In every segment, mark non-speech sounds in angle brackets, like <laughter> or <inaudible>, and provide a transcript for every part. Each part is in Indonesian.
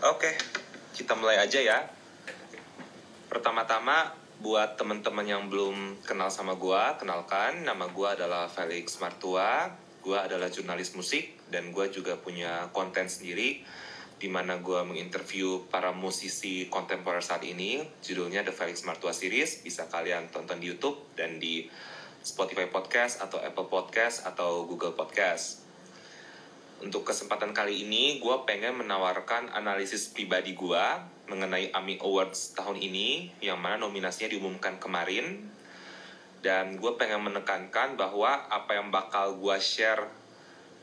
Oke, kita mulai aja ya. Pertama-tama, buat teman-teman yang belum kenal sama gua, kenalkan nama gua adalah Felix Martua. Gua adalah jurnalis musik dan gua juga punya konten sendiri di mana gua menginterview para musisi kontemporer saat ini. Judulnya The Felix Martua Series, bisa kalian tonton di YouTube dan di Spotify Podcast atau Apple Podcast atau Google Podcast. Untuk kesempatan kali ini, gue pengen menawarkan analisis pribadi gue mengenai AMI Awards tahun ini, yang mana nominasinya diumumkan kemarin. Dan gue pengen menekankan bahwa apa yang bakal gue share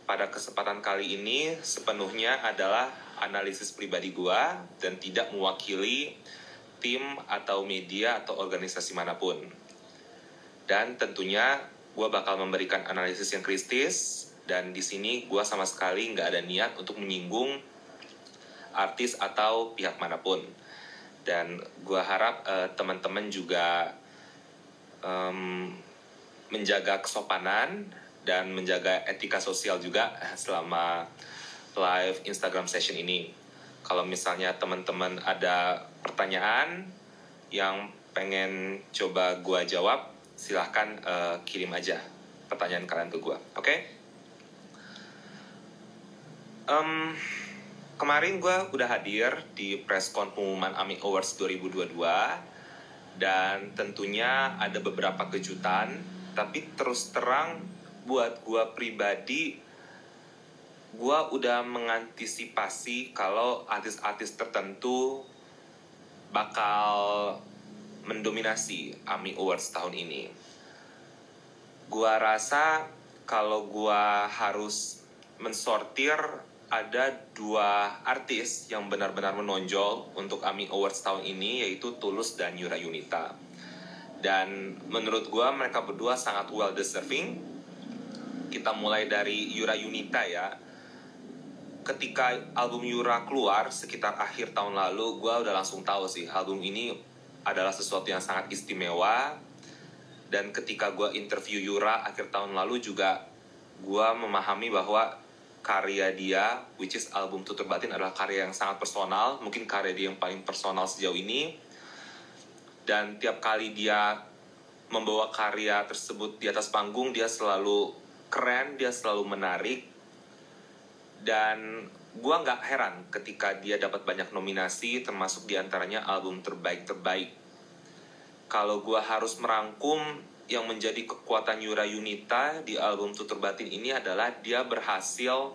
pada kesempatan kali ini sepenuhnya adalah analisis pribadi gue dan tidak mewakili tim atau media atau organisasi mana pun. Dan tentunya gue bakal memberikan analisis yang kritis dan di sini gue sama sekali nggak ada niat untuk menyinggung artis atau pihak mana pun. Dan gue harap uh, teman-teman juga um, menjaga kesopanan dan menjaga etika sosial juga <laughs> selama live Instagram session ini. Kalau misalnya teman-teman ada pertanyaan yang pengen coba gue jawab silahkan uh, kirim aja pertanyaan kalian ke gue oke? okay? Um, kemarin gue udah hadir di preskon pengumuman AMI Awards 2022 dan tentunya ada beberapa kejutan tapi terus terang buat gue pribadi gue udah mengantisipasi kalau artis-artis tertentu bakal mendominasi AMI Awards tahun ini. Gue rasa kalau gue harus mensortir ada dua artis yang benar-benar menonjol untuk AMI Awards tahun ini yaitu Tulus dan Yura Yunita. Dan menurut gue mereka berdua sangat well deserving. Kita mulai dari Yura Yunita ya. Ketika album Yura keluar sekitar akhir tahun lalu, gue udah langsung tahu sih album ini adalah sesuatu yang sangat istimewa. Dan ketika gue interview Yura akhir tahun lalu juga gue memahami bahwa karya dia, which is album Tutur Batin adalah karya yang sangat personal, mungkin karya dia yang paling personal sejauh ini. Dan tiap kali dia membawa karya tersebut di atas panggung, dia selalu keren, dia selalu menarik. Dan gue nggak heran ketika dia dapat banyak nominasi, termasuk di antaranya album terbaik-terbaik. Kalau gue harus merangkum yang menjadi kekuatan Yura Yunita di album Tutur Batin ini adalah dia berhasil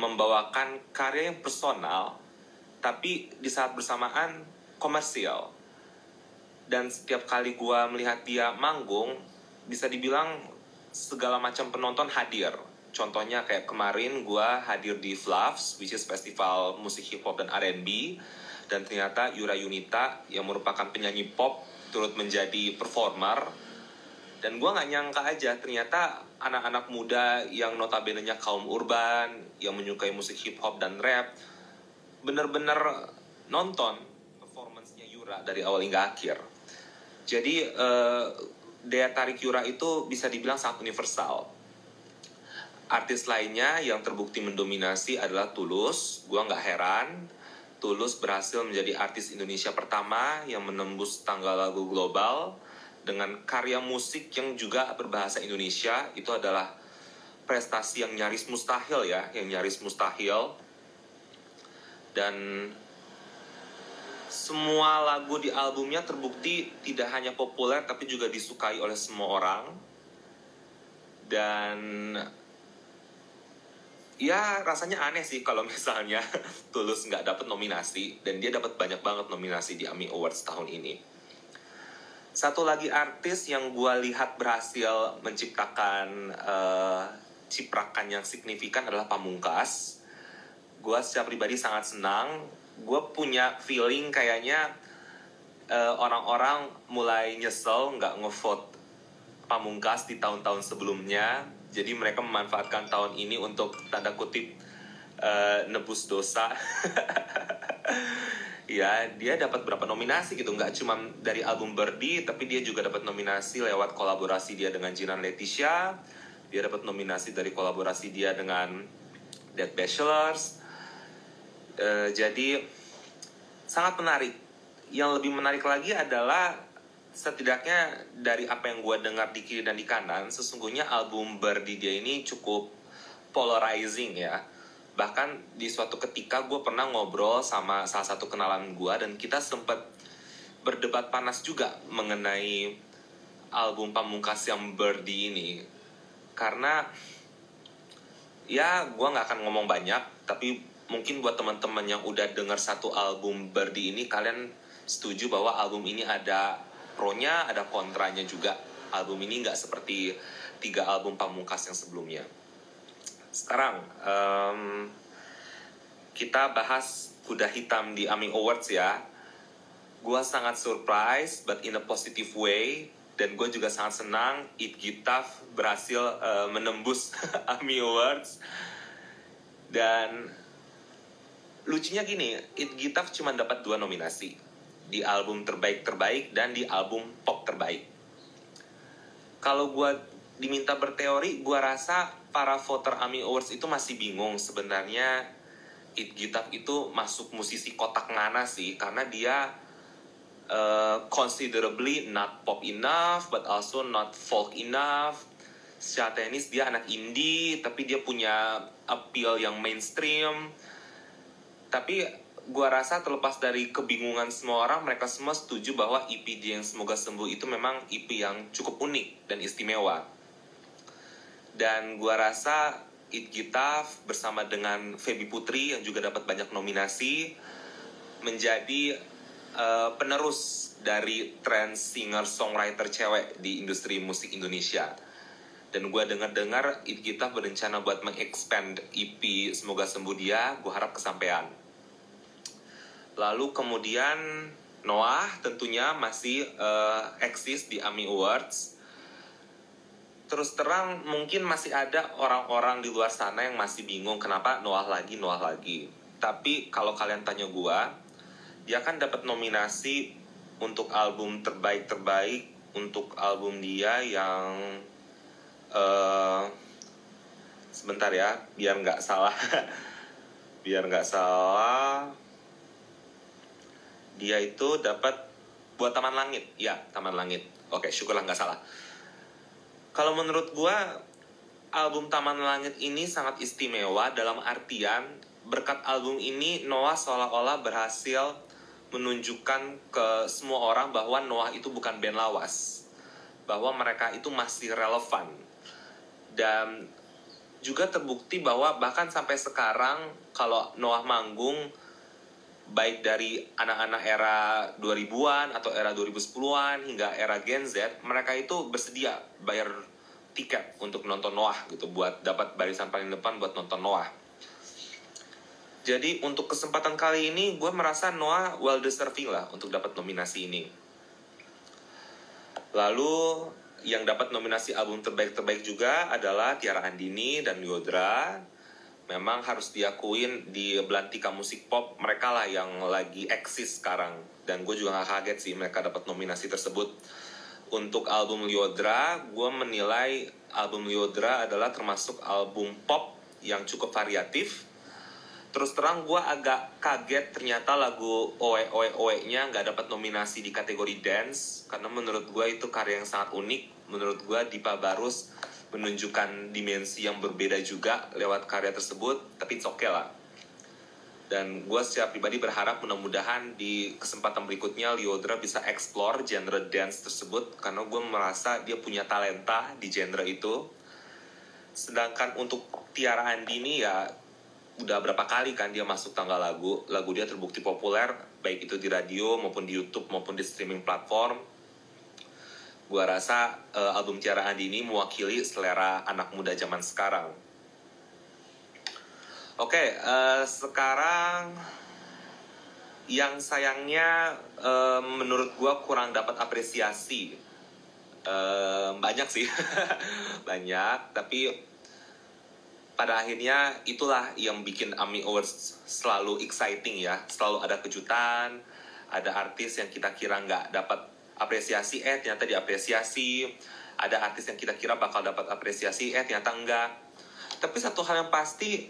membawakan karya yang personal tapi di saat bersamaan komersial. Dan setiap kali gue melihat dia manggung bisa dibilang segala macam penonton hadir. Contohnya kayak kemarin gue hadir di Fluffs which is festival musik hip hop dan R&B dan ternyata Yura Yunita yang merupakan penyanyi pop turut menjadi performer. Dan gue nggak nyangka aja ternyata anak-anak muda yang notabene-nya kaum urban yang menyukai musik hip hop dan rap bener-bener nonton performancenya Yura dari awal hingga akhir. Jadi uh, daya tarik Yura itu bisa dibilang sangat universal. Artis lainnya yang terbukti mendominasi adalah Tulus. Gue nggak heran Tulus berhasil menjadi artis Indonesia pertama yang menembus tanggal lagu global dengan karya musik yang juga berbahasa Indonesia itu adalah prestasi yang nyaris mustahil ya, yang nyaris mustahil. Dan semua lagu di albumnya terbukti tidak hanya populer tapi juga disukai oleh semua orang. Dan ya rasanya aneh sih kalau misalnya <laughs> Tulus nggak dapat nominasi dan dia dapat banyak banget nominasi di AMI Awards tahun ini. Satu lagi artis yang gue lihat berhasil menciptakan uh, ciprakan yang signifikan adalah Pamungkas. Gue secara pribadi sangat senang. Gue punya feeling kayaknya uh, orang-orang mulai nyesel nggak ngevote Pamungkas di tahun-tahun sebelumnya jadi mereka memanfaatkan tahun ini untuk tanda kutip uh, nebus dosa. <laughs> Ya dia dapat berapa nominasi gitu. Nggak cuma dari album Birdie tapi dia juga dapat nominasi lewat kolaborasi dia dengan Jinan Leticia. Dia dapat nominasi dari kolaborasi dia dengan Dead Bachelors. Uh, jadi sangat menarik. Yang lebih menarik lagi adalah setidaknya dari apa yang gue dengar di kiri dan di kanan, sesungguhnya album Birdie dia ini cukup polarizing ya. Bahkan di suatu ketika gue pernah ngobrol sama salah satu kenalan gue dan kita sempat berdebat panas juga mengenai album pamungkas yang Birdie ini. Karena ya gue nggak akan ngomong banyak, tapi mungkin buat teman-teman yang udah dengar satu album Birdie ini kalian setuju bahwa album ini ada pronya ada kontranya juga. Album ini nggak seperti tiga album pamungkas yang sebelumnya. Sekarang um, kita bahas kuda hitam di AMI Awards ya. Gue sangat surprise but in a positive way. Dan gue juga sangat senang It Gitaf berhasil uh, menembus <laughs> AMI Awards. Dan lucunya gini It Gitaf cuma dapat dua nominasi di album terbaik terbaik dan di album pop terbaik. Kalau gue diminta berteori, gue rasa para voter AMI Awards itu masih bingung sebenarnya It Gitak itu masuk musisi kotak ngana sih karena dia uh, considerably not pop enough but also not folk enough. Secara tenis dia anak indie tapi dia punya appeal yang mainstream. Tapi gua rasa terlepas dari kebingungan semua orang, mereka semua setuju bahwa EP yang semoga sembuh itu memang EP yang cukup unik dan istimewa. Dan gua rasa It Gitaf bersama dengan Feby Putri yang juga dapat banyak nominasi menjadi uh, penerus dari tren singer-songwriter cewek di industri musik Indonesia. Dan gue dengar-dengar It Gitaf berencana buat mengexpand EP Semoga Sembuh Dia, gue harap kesampaian. Lalu kemudian Noah tentunya masih uh, eksis di AMI Awards. Terus terang mungkin masih ada orang-orang di luar sana yang masih bingung kenapa Noah lagi, Noah lagi. Tapi kalau kalian tanya gua, dia kan dapat nominasi untuk album terbaik-terbaik untuk album dia yang uh, sebentar ya, biar nggak salah. <laughs> biar nggak salah dia itu dapat buat Taman Langit. Ya, Taman Langit. Oke, syukurlah nggak salah. Kalau menurut gue, album Taman Langit ini sangat istimewa dalam artian berkat album ini Noah seolah-olah berhasil menunjukkan ke semua orang bahwa Noah itu bukan band lawas. Bahwa mereka itu masih relevan. Dan juga terbukti bahwa bahkan sampai sekarang kalau Noah manggung baik dari anak-anak era 2000-an atau era 2010-an hingga era Gen Z, mereka itu bersedia bayar tiket untuk nonton Noah gitu buat dapat barisan paling depan buat nonton Noah. Jadi untuk kesempatan kali ini gue merasa Noah well deserving lah untuk dapat nominasi ini. Lalu yang dapat nominasi album terbaik-terbaik juga adalah Tiara Andini dan Yodra memang harus diakuin di belantika musik pop mereka lah yang lagi eksis sekarang. Dan gue juga gak kaget sih mereka dapat nominasi tersebut. Untuk album Liodra gue menilai album Liodra adalah termasuk album pop yang cukup variatif. Terus terang gue agak kaget ternyata lagu Oe Oe Oe nya nggak dapat nominasi di kategori dance karena menurut gue itu karya yang sangat unik. Menurut gue Dipa Barus menunjukkan dimensi yang berbeda juga lewat karya tersebut tapi it's okay lah. Dan gue secara pribadi berharap mudah-mudahan di kesempatan berikutnya Liodra bisa explore genre dance tersebut karena gue merasa dia punya talenta di genre itu. Sedangkan untuk Tiara Andini ya udah berapa kali kan dia masuk tanggal lagu. Lagu dia terbukti populer baik itu di radio maupun di YouTube maupun di streaming platform gue rasa uh, album Tiara Andi ini mewakili selera anak muda zaman sekarang. Oke, okay, uh, eh, sekarang yang sayangnya uh, menurut gue kurang dapat apresiasi. Uh, banyak sih, <laughs> banyak. Tapi pada akhirnya itulah yang bikin AMI Awards selalu exciting ya. Selalu ada kejutan, ada artis yang kita kira nggak dapat apresiasi eh ternyata diapresiasi ada artis yang kita kira bakal dapat apresiasi eh ternyata enggak tapi satu hal yang pasti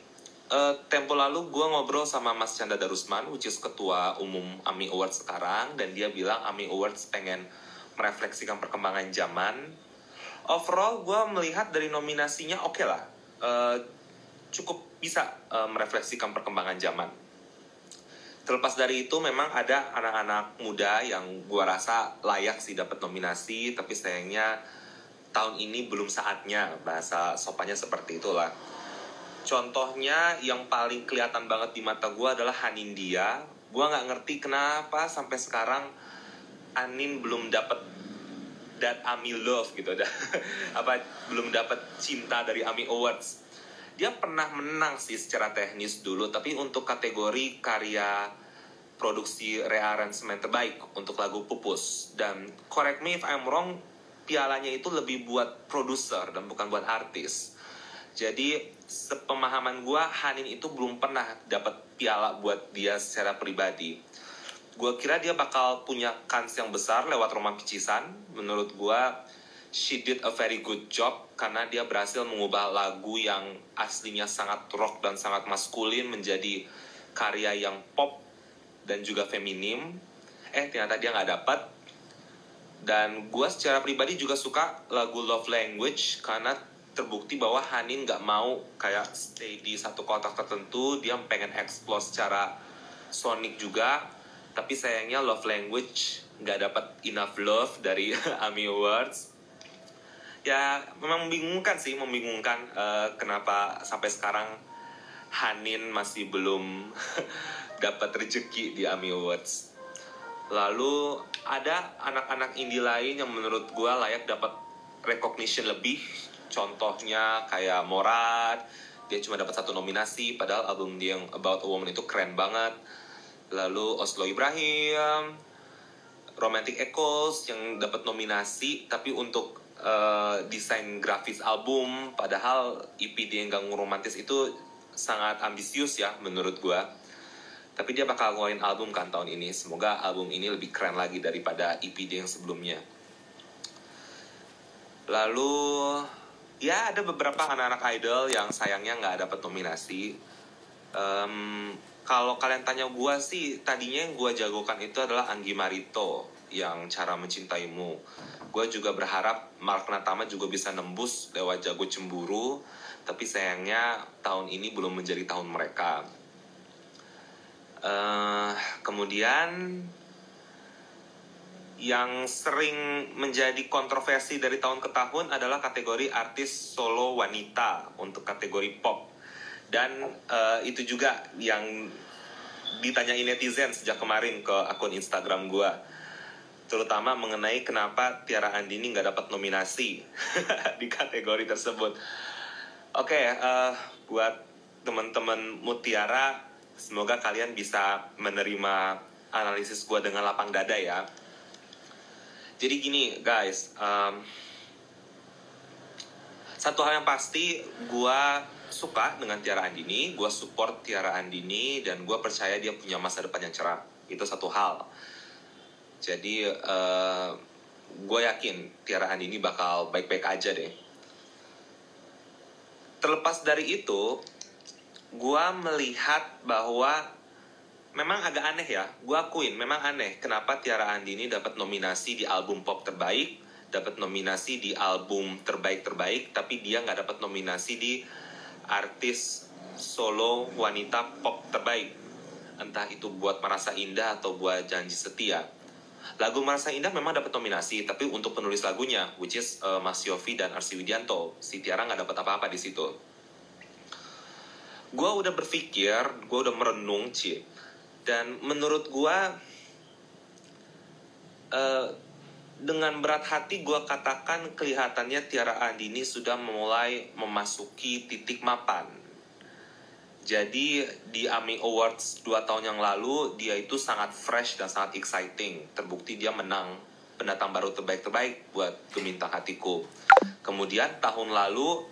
uh, tempo lalu gue ngobrol sama Mas Chandra Darusman, which is ketua umum AMI Awards sekarang, dan dia bilang AMI Awards pengen merefleksikan perkembangan zaman. Overall, gue melihat dari nominasinya oke okay lah, uh, cukup bisa uh, merefleksikan perkembangan zaman. Terlepas dari itu, memang ada anak-anak muda yang gue rasa layak sih dapat nominasi, tapi sayangnya tahun ini belum saatnya bahasa sopannya seperti itulah. Contohnya yang paling kelihatan banget di mata gue adalah Hanindia gue nggak ngerti kenapa sampai sekarang Anin belum dapet that Ami love gitu. <laughs> Apa belum dapet cinta dari Ami Awards dia pernah menang sih secara teknis dulu tapi untuk kategori karya produksi rearrangement terbaik untuk lagu Pupus. Dan correct me if I'm wrong pialanya itu lebih buat produser dan bukan buat artis. Jadi sepemahaman gue Hanin itu belum pernah dapat piala buat dia secara pribadi. Gue kira dia bakal punya kans yang besar lewat Roman Picisan menurut gue she did a very good job karena dia berhasil mengubah lagu yang aslinya sangat rock dan sangat maskulin menjadi karya yang pop dan juga feminim. Eh ternyata dia nggak dapat. Dan gue secara pribadi juga suka lagu Love Language karena terbukti bahwa Hanin nggak mau kayak stay di satu kotak tertentu. Dia pengen explore secara sonic juga. Tapi sayangnya love language nggak dapat enough love dari <laughs> AMI Awards ya memang membingungkan sih membingungkan uh, kenapa sampai sekarang Hanin masih belum <laughs> dapat rezeki di AMI Awards. Lalu ada anak-anak indie lain yang menurut gue layak dapat recognition lebih. Contohnya kayak Morat dia cuma dapat satu nominasi padahal album dia yang About a Woman itu keren banget. Lalu Oslo Ibrahim Romantic Echoes yang dapat nominasi tapi untuk uh, desain grafis album padahal EP yang gak romantis itu sangat ambisius ya menurut gue tapi dia bakal ngeluarin album kan tahun ini. Semoga album ini lebih keren lagi daripada EP dia yang sebelumnya. Lalu ya ada beberapa anak-anak idol yang sayangnya nggak dapat nominasi. Um, kalau kalian tanya gue sih tadinya yang gue jagokan itu adalah Anggi Marito yang cara mencintaimu gue juga berharap Mark Natama juga bisa nembus lewat jago cemburu tapi sayangnya tahun ini belum menjadi tahun mereka. Uh, kemudian yang sering menjadi kontroversi dari tahun ke tahun adalah kategori artis solo wanita untuk kategori pop. Dan uh, itu juga yang ditanyain netizen sejak kemarin ke akun Instagram gue terutama mengenai kenapa Tiara Andini nggak dapat nominasi <laughs> di kategori tersebut. Oke, okay, uh, eh, buat teman-teman Mutiara, semoga kalian bisa menerima analisis gue dengan lapang dada ya. Jadi gini guys um, satu hal yang pasti gue suka dengan Tiara Andini gue support Tiara Andini dan gue percaya dia punya masa depan yang cerah. Itu satu hal jadi uh, gue yakin Tiara Andini bakal baik-baik aja deh. Terlepas dari itu gue melihat bahwa memang agak aneh ya. Gue akuin memang aneh kenapa Tiara Andini dapat nominasi di album pop terbaik dapat nominasi di album terbaik terbaik tapi dia nggak dapat nominasi di artis solo wanita pop terbaik. Entah itu buat merasa indah atau buat janji setia lagu merasa indah memang dapat nominasi tapi untuk penulis lagunya which is uh, Mas Yofi dan Arsi Widianto. Si Tiara nggak dapat apa-apa di situ. Gue udah berpikir gue udah merenung cie dan menurut gue uh, dengan berat hati gue katakan kelihatannya Tiara Andini sudah mulai memasuki titik mapan jadi di AMI Awards 2 tahun yang lalu dia itu sangat fresh dan sangat exciting terbukti dia menang pendatang baru terbaik-terbaik buat Geminta Hatiku kemudian tahun lalu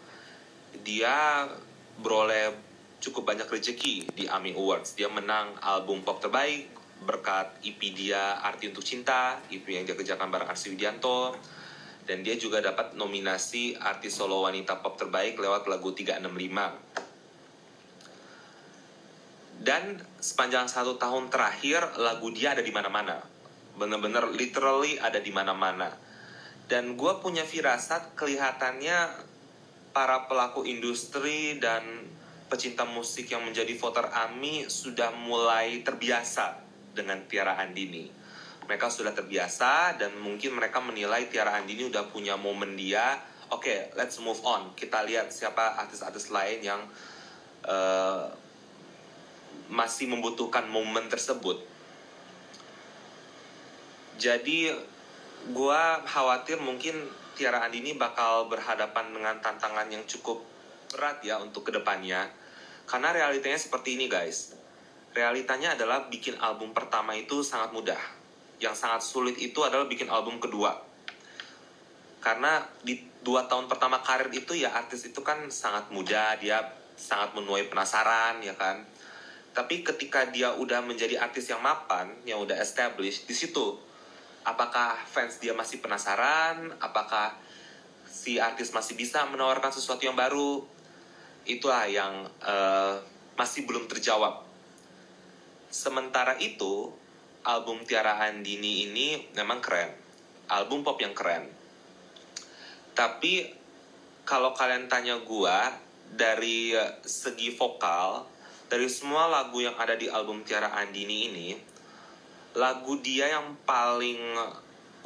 dia beroleh cukup banyak rezeki di AMI Awards. Dia menang album pop terbaik berkat EP dia Arti Untuk Cinta, EP yang dia kerjakan bareng Arsi Widianto. Dan dia juga dapat nominasi artis solo wanita pop terbaik lewat lagu 365. Dan sepanjang satu tahun terakhir lagu dia ada di mana-mana. Bener-bener literally ada di mana-mana. Dan gue punya firasat kelihatannya para pelaku industri dan pecinta musik yang menjadi voter AMI sudah mulai terbiasa dengan Tiara Andini. Mereka sudah terbiasa dan mungkin mereka menilai Tiara Andini udah punya momen dia. Oke okay, let's move on. Kita lihat siapa artis-artis lain yang uh, masih membutuhkan momen tersebut. Jadi gue khawatir mungkin Tiara Andini bakal berhadapan dengan tantangan yang cukup berat ya untuk ke depannya. Karena realitanya seperti ini guys. Realitanya adalah bikin album pertama itu sangat mudah. Yang sangat sulit itu adalah bikin album kedua. Karena di dua tahun pertama karir itu ya artis itu kan sangat muda dia sangat menuai penasaran ya kan tapi ketika dia udah menjadi artis yang mapan yang udah established di situ apakah fans dia masih penasaran apakah si artis masih bisa menawarkan sesuatu yang baru itulah yang uh, masih belum terjawab sementara itu album Tiara Andini ini memang keren. Album pop yang keren. Tapi kalau kalian tanya gua dari segi vokal, dari semua lagu yang ada di album Tiara Andini ini, lagu dia yang paling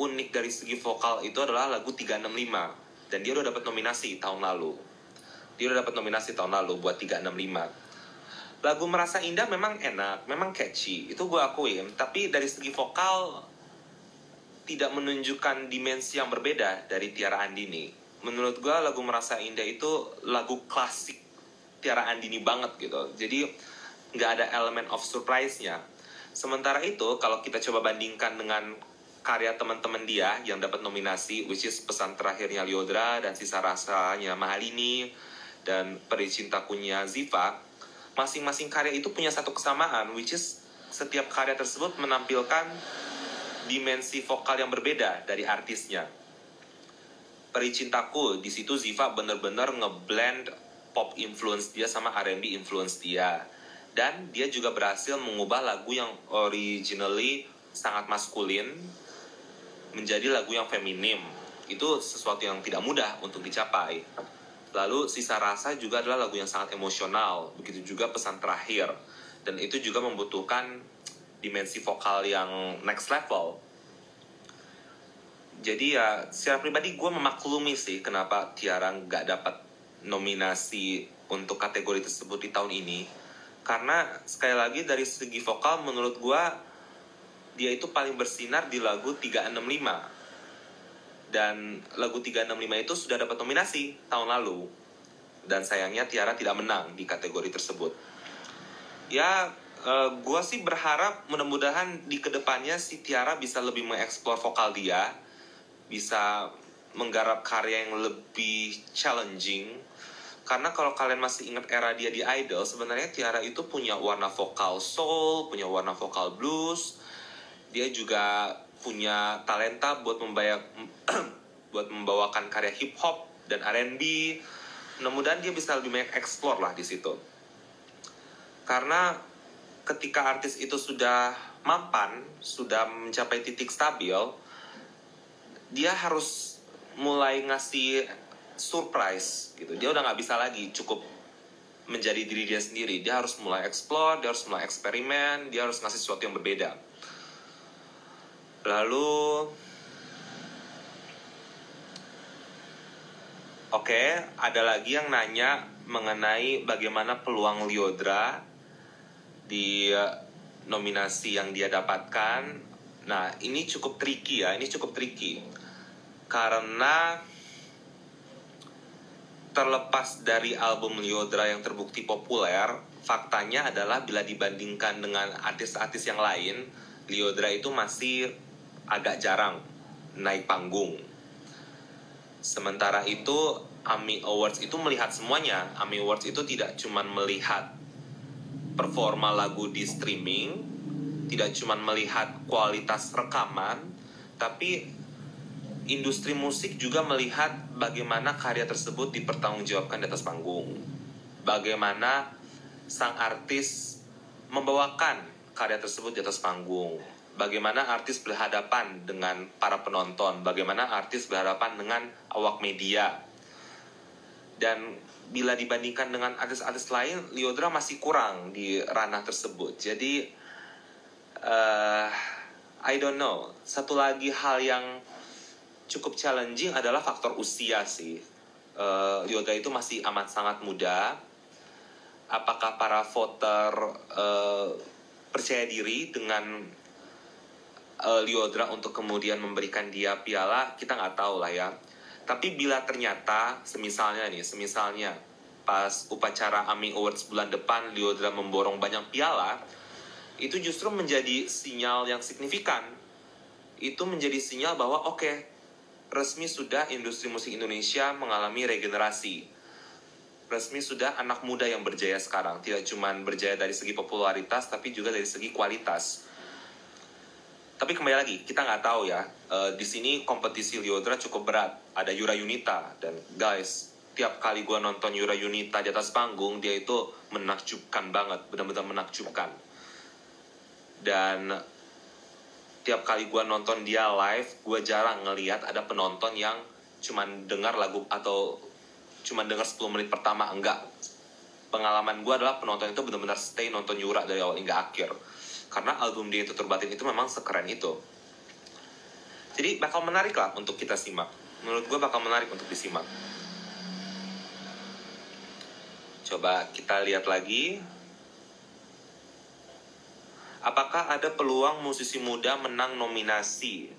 unik dari segi vokal itu adalah lagu 365 dan dia udah dapat nominasi tahun lalu. Dia udah dapat nominasi tahun lalu buat 365 lagu merasa indah memang enak, memang catchy, itu gue akuin. Tapi dari segi vokal tidak menunjukkan dimensi yang berbeda dari Tiara Andini. Menurut gue lagu merasa indah itu lagu klasik Tiara Andini banget gitu. Jadi nggak ada elemen of surprise-nya. Sementara itu kalau kita coba bandingkan dengan karya teman-teman dia yang dapat nominasi, which is pesan terakhirnya Liodra dan sisa rasanya Mahalini dan peri cintakunya Ziva, masing-masing karya itu punya satu kesamaan which is setiap karya tersebut menampilkan dimensi vokal yang berbeda dari artisnya. Peri Cintaku di situ Ziva bener-bener ngeblend pop influence dia sama R&B influence dia. Dan dia juga berhasil mengubah lagu yang originally sangat maskulin menjadi lagu yang feminim. Itu sesuatu yang tidak mudah untuk dicapai. Lalu sisa rasa juga adalah lagu yang sangat emosional, begitu juga pesan terakhir. Dan itu juga membutuhkan dimensi vokal yang next level. Jadi ya secara pribadi gue memaklumi sih kenapa Tiara nggak dapat nominasi untuk kategori tersebut di tahun ini. Karena sekali lagi dari segi vokal menurut gue dia itu paling bersinar di lagu 365 dan lagu 365 itu sudah dapat nominasi tahun lalu. Dan sayangnya Tiara tidak menang di kategori tersebut. Ya uh, eh, gue sih berharap mudah-mudahan di ke depannya si Tiara bisa lebih mengeksplor vokal dia bisa menggarap karya yang lebih challenging karena kalau kalian masih ingat era dia di Idol sebenarnya Tiara itu punya warna vokal soul punya warna vokal blues dia juga punya talenta buat membayar <clears throat> buat membawakan karya hip hop dan R&B. Mudah-mudahan dia bisa lebih banyak explore lah di situ. Karena ketika artis itu sudah mapan, sudah mencapai titik stabil, dia harus mulai ngasih surprise gitu. Dia udah nggak bisa lagi cukup menjadi diri dia sendiri. Dia harus mulai explore, dia harus mulai eksperimen, dia harus ngasih sesuatu yang berbeda. Lalu Oke, okay, ada lagi yang nanya mengenai bagaimana peluang Liodra di eh, nominasi yang dia dapatkan. Nah, ini cukup tricky ya, ini cukup tricky. Karena terlepas dari album Liodra yang terbukti populer, faktanya adalah bila dibandingkan dengan artis-artis yang lain, Liodra itu masih agak jarang naik panggung. Sementara itu AMI Awards itu melihat semuanya. AMI Awards itu tidak cuma melihat performa lagu di streaming, tidak cuma melihat kualitas rekaman, tapi industri musik juga melihat bagaimana karya tersebut dipertanggungjawabkan di atas panggung. Bagaimana sang artis membawakan karya tersebut di atas panggung. Bagaimana artis berhadapan dengan para penonton, bagaimana artis berhadapan dengan awak media. Dan bila dibandingkan dengan artis-artis lain, Liodra masih kurang di ranah tersebut. Jadi, uh, I don't know. Satu lagi hal yang cukup challenging adalah faktor usia sih. Uh, Liodra itu masih amat sangat muda. Apakah para voter uh, percaya diri dengan uh, Liodra untuk kemudian memberikan dia piala kita nggak tahu lah ya tapi bila ternyata semisalnya nih semisalnya pas upacara AMI Awards bulan depan Liodra memborong banyak piala itu justru menjadi sinyal yang signifikan itu menjadi sinyal bahwa oke okay, resmi sudah industri musik Indonesia mengalami regenerasi resmi sudah anak muda yang berjaya sekarang. Tidak cuma berjaya dari segi popularitas, tapi juga dari segi kualitas. Tapi kembali lagi, kita nggak tahu ya. Uh, di sini kompetisi Liodra cukup berat. Ada Yura Yunita dan guys, tiap kali gue nonton Yura Yunita di atas panggung, dia itu menakjubkan banget, benar-benar menakjubkan. Dan tiap kali gue nonton dia live, gue jarang ngeliat ada penonton yang cuman dengar lagu atau cuma dengar 10 menit pertama enggak. Pengalaman gue adalah penonton itu benar-benar stay nonton Yura dari awal hingga akhir. Karena album dia itu terbatin itu memang sekeren itu. Jadi bakal menarik lah untuk kita simak. Menurut gue bakal menarik untuk disimak. Coba kita lihat lagi apakah ada peluang musisi muda menang nominasi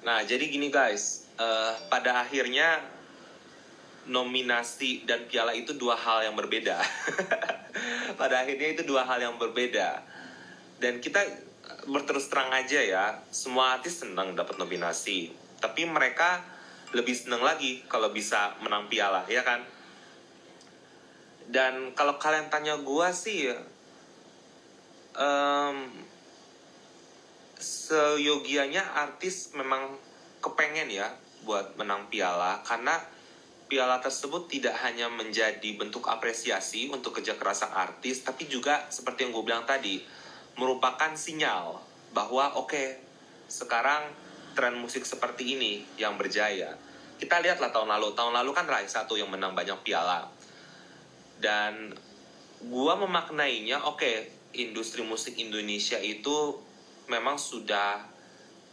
nah jadi gini guys uh, pada akhirnya nominasi dan piala itu dua hal yang berbeda. <laughs> Pada akhirnya itu dua hal yang berbeda. Dan kita berterus terang aja ya, semua artis senang dapat nominasi. Tapi mereka lebih senang lagi kalau bisa menang piala, ya kan? Dan kalau kalian tanya gue sih, um, seyogianya artis memang kepengen ya buat menang piala karena piala tersebut tidak hanya menjadi bentuk apresiasi untuk kerja kerasan artis, tapi juga seperti yang gue bilang tadi, merupakan sinyal bahwa oke, okay, sekarang tren musik seperti ini yang berjaya. Kita lihatlah tahun lalu, tahun lalu kan Rai satu yang menang banyak piala. Dan gue memaknainya, oke, okay, industri musik Indonesia itu memang sudah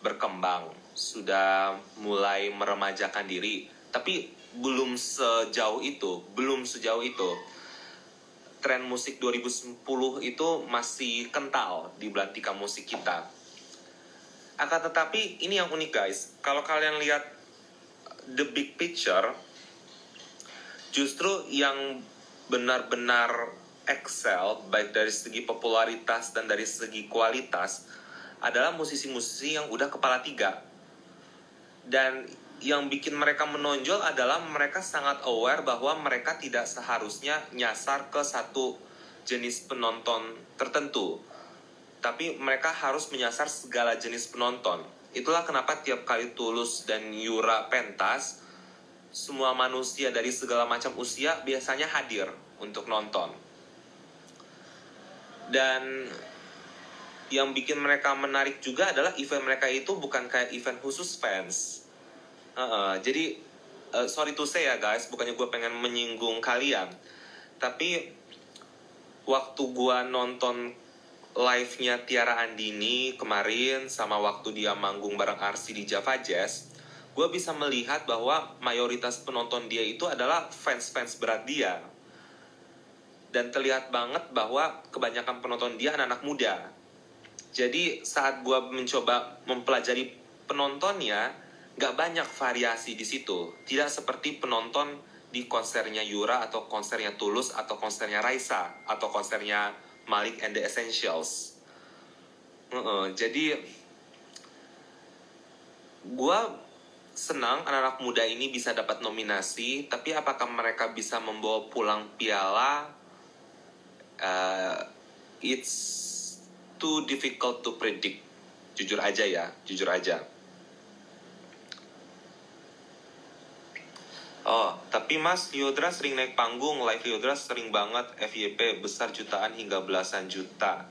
berkembang, sudah mulai meremajakan diri. Tapi belum sejauh itu, belum sejauh itu. Tren musik 2010 itu masih kental di belantika musik kita. Akan tetapi ini yang unik guys, kalau kalian lihat the big picture, justru yang benar-benar excel baik dari segi popularitas dan dari segi kualitas adalah musisi-musisi yang udah kepala tiga. Dan yang bikin mereka menonjol adalah mereka sangat aware bahwa mereka tidak seharusnya nyasar ke satu jenis penonton tertentu. Tapi mereka harus menyasar segala jenis penonton. Itulah kenapa tiap kali Tulus dan Yura pentas, semua manusia dari segala macam usia biasanya hadir untuk nonton. Dan yang bikin mereka menarik juga adalah event mereka itu bukan kayak event khusus fans Uh, jadi uh, sorry to say ya guys, bukannya gue pengen menyinggung kalian, tapi waktu gue nonton live-nya Tiara Andini kemarin sama waktu dia manggung bareng Arsi di Java Jazz, gue bisa melihat bahwa mayoritas penonton dia itu adalah fans-fans berat dia. Dan terlihat banget bahwa kebanyakan penonton dia anak-anak muda. Jadi saat gue mencoba mempelajari penontonnya, nggak banyak variasi di situ. Tidak seperti penonton di konsernya Yura atau konsernya Tulus atau konsernya Raisa atau konsernya Malik and the Essentials. Uh -uh, jadi gue senang anak-anak muda ini bisa dapat nominasi, tapi apakah mereka bisa membawa pulang piala? Uh, it's too difficult to predict. Jujur aja ya, jujur aja. Oh, tapi Mas, Liodra sering naik panggung, live Liodra sering banget, FYP besar jutaan hingga belasan juta.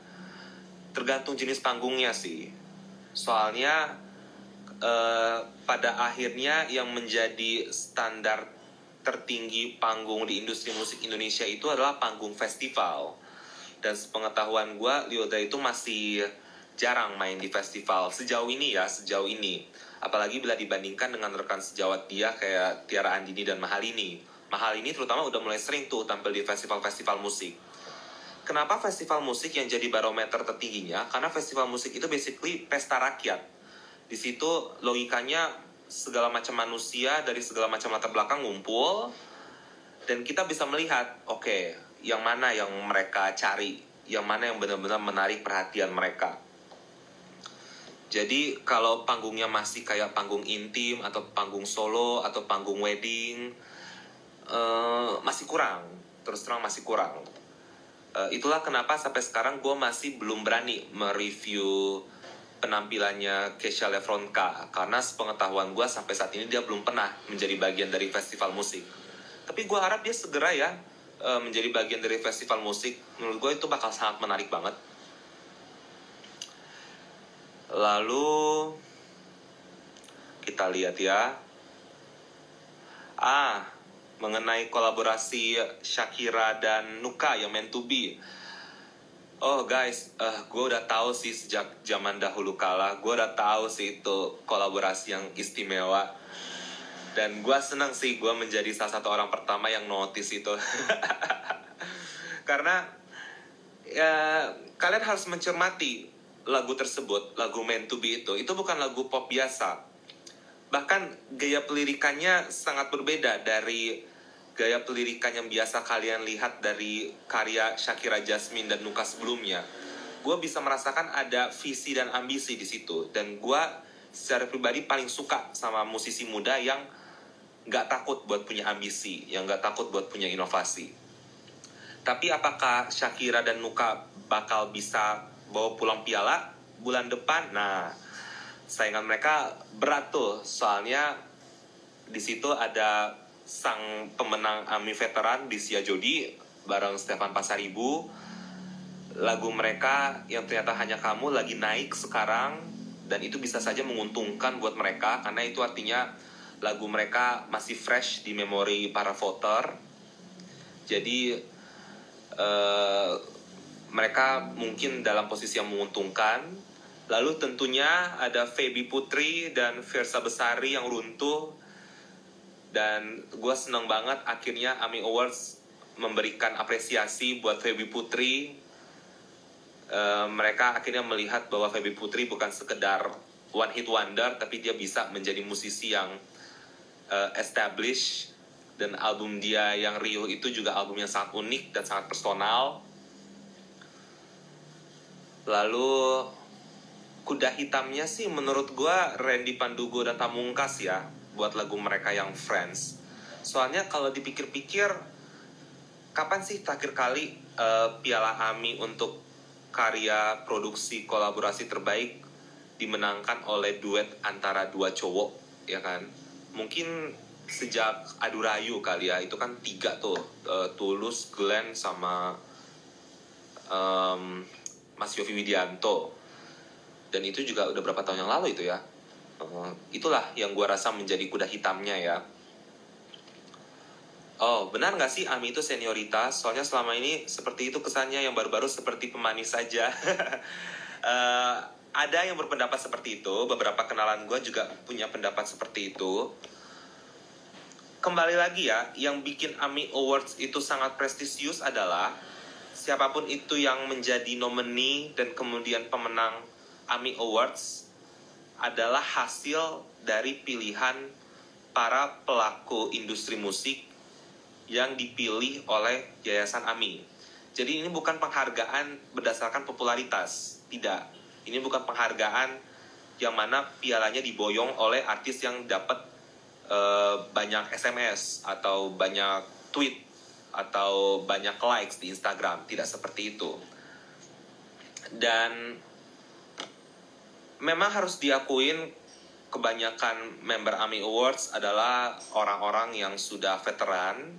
Tergantung jenis panggungnya sih. Soalnya eh, pada akhirnya yang menjadi standar tertinggi panggung di industri musik Indonesia itu adalah panggung festival. Dan sepengetahuan gue, Liodra itu masih jarang main di festival sejauh ini ya, sejauh ini apalagi bila dibandingkan dengan rekan sejawat dia kayak Tiara Andini dan Mahal ini. Mahal ini terutama udah mulai sering tuh tampil di festival-festival musik. Kenapa festival musik yang jadi barometer tertingginya? Karena festival musik itu basically pesta rakyat. Di situ logikanya segala macam manusia dari segala macam latar belakang ngumpul dan kita bisa melihat, oke, okay, yang mana yang mereka cari, yang mana yang benar-benar menarik perhatian mereka jadi kalau panggungnya masih kayak panggung intim atau panggung solo atau panggung wedding uh, masih kurang, terus terang masih kurang. Uh, itulah kenapa sampai sekarang gue masih belum berani mereview penampilannya Kesha Lefronka karena sepengetahuan gue sampai saat ini dia belum pernah menjadi bagian dari festival musik. Tapi gue harap dia segera ya uh, menjadi bagian dari festival musik. Menurut gue itu bakal sangat menarik banget Lalu kita lihat ya. Ah, mengenai kolaborasi Shakira dan Nuka yang meant to be. Oh guys, uh, gue udah tahu sih sejak zaman dahulu kala, gue udah tahu sih itu kolaborasi yang istimewa. Dan gue senang sih gue menjadi salah satu orang pertama yang notice itu. <laughs> Karena ya kalian harus mencermati lagu tersebut, lagu Meant to Be itu, itu bukan lagu pop biasa. Bahkan gaya pelirikannya sangat berbeda dari gaya pelirikan yang biasa kalian lihat dari karya Shakira Jasmine dan Nuka sebelumnya. Gue bisa merasakan ada visi dan ambisi di situ. Dan gue secara pribadi paling suka sama musisi muda yang gak takut buat punya ambisi, yang gak takut buat punya inovasi. Tapi apakah Shakira dan Nuka bakal bisa bawa pulang piala bulan depan. Nah, saingan mereka berat tuh, soalnya di situ ada sang pemenang AMI veteran di Sia Jodi bareng Stefan Pasaribu. Lagu mereka yang ternyata hanya kamu lagi naik sekarang dan itu bisa saja menguntungkan buat mereka karena itu artinya lagu mereka masih fresh di memori para voter. Jadi uh, mereka mungkin dalam posisi yang menguntungkan. Lalu tentunya ada Feby Putri dan Versa Besari yang runtuh. Dan gue seneng banget akhirnya AMI Awards memberikan apresiasi buat Feby Putri. Uh, mereka akhirnya melihat bahwa Feby Putri bukan sekedar one hit wonder, tapi dia bisa menjadi musisi yang uh, established. Dan album dia yang Rio itu juga album yang sangat unik dan sangat personal. Lalu kuda hitamnya sih menurut gue Randy Pandugo dan Tamungkas ya buat lagu mereka yang Friends. Soalnya kalau dipikir-pikir kapan sih terakhir kali uh, Piala AMI untuk karya produksi kolaborasi terbaik dimenangkan oleh duet antara dua cowok ya kan? Mungkin sejak Adu Rayu kali ya itu kan tiga tuh uh, Tulus, Glenn sama um, Mas Yofi Widianto dan itu juga udah berapa tahun yang lalu itu ya uh, itulah yang gue rasa menjadi kuda hitamnya ya Oh, benar nggak sih Ami itu senioritas? Soalnya selama ini seperti itu kesannya yang baru-baru seperti pemanis saja. uh, <laughs> ada yang berpendapat seperti itu, beberapa kenalan gue juga punya pendapat seperti itu. Kembali lagi ya, yang bikin Ami Awards itu sangat prestisius adalah siapa pun itu yang menjadi nominee dan kemudian pemenang AMI Awards adalah hasil dari pilihan para pelaku industri musik yang dipilih oleh Yayasan AMI. Jadi ini bukan penghargaan berdasarkan popularitas, tidak. Ini bukan penghargaan yang mana pialanya diboyong oleh artis yang dapat uh, banyak SMS atau banyak tweet atau banyak likes di Instagram, tidak seperti itu. Dan memang harus diakuin kebanyakan member AMI Awards adalah orang-orang yang sudah veteran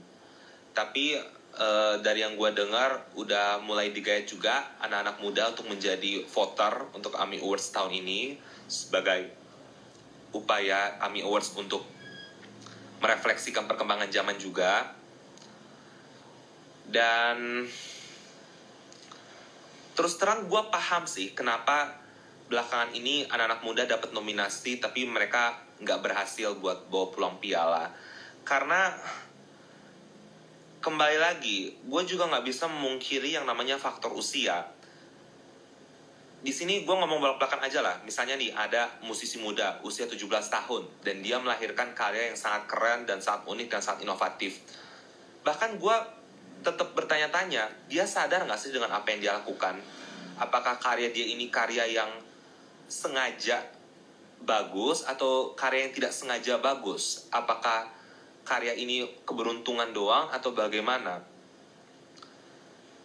tapi uh, dari yang gue dengar udah mulai digait juga anak-anak muda untuk menjadi voter untuk AMI Awards tahun ini sebagai upaya AMI Awards untuk merefleksikan perkembangan zaman juga. Dan terus terang gue paham sih kenapa belakangan ini anak-anak muda dapat nominasi tapi mereka nggak berhasil buat bawa pulang piala. Karena kembali lagi gue juga nggak bisa memungkiri yang namanya faktor usia. Di sini gue ngomong belak-belakan aja lah. Misalnya nih ada musisi muda usia 17 tahun dan dia melahirkan karya yang sangat keren dan sangat unik dan sangat inovatif. Bahkan gue tetap bertanya-tanya dia sadar nggak sih dengan apa yang dia lakukan? Apakah karya dia ini karya yang sengaja bagus atau karya yang tidak sengaja bagus? Apakah karya ini keberuntungan doang atau bagaimana?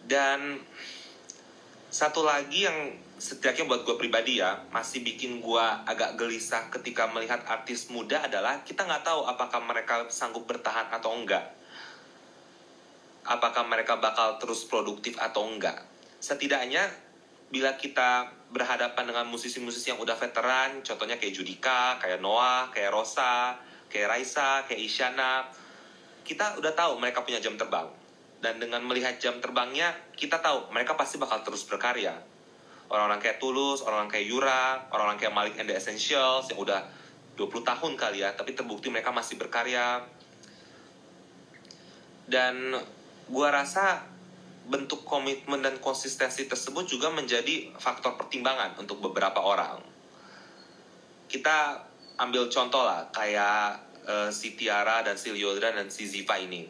Dan satu lagi yang setidaknya buat gue pribadi ya masih bikin gue agak gelisah ketika melihat artis muda adalah kita nggak tahu apakah mereka sanggup bertahan atau enggak apakah mereka bakal terus produktif atau enggak setidaknya bila kita berhadapan dengan musisi-musisi yang udah veteran, contohnya kayak Judika, kayak Noah, kayak Rosa, kayak Raisa, kayak Isyana, kita udah tahu mereka punya jam terbang. Dan dengan melihat jam terbangnya, kita tahu mereka pasti bakal terus berkarya. Orang-orang kayak Tulus, orang-orang kayak Yura, orang-orang kayak Malik and the Essentials yang udah 20 tahun kali ya, tapi terbukti mereka masih berkarya. Dan gua rasa bentuk komitmen dan konsistensi tersebut juga menjadi faktor pertimbangan untuk beberapa orang. Kita ambil contoh lah, kayak uh, si Tiara dan si Lyodra dan si Ziva ini.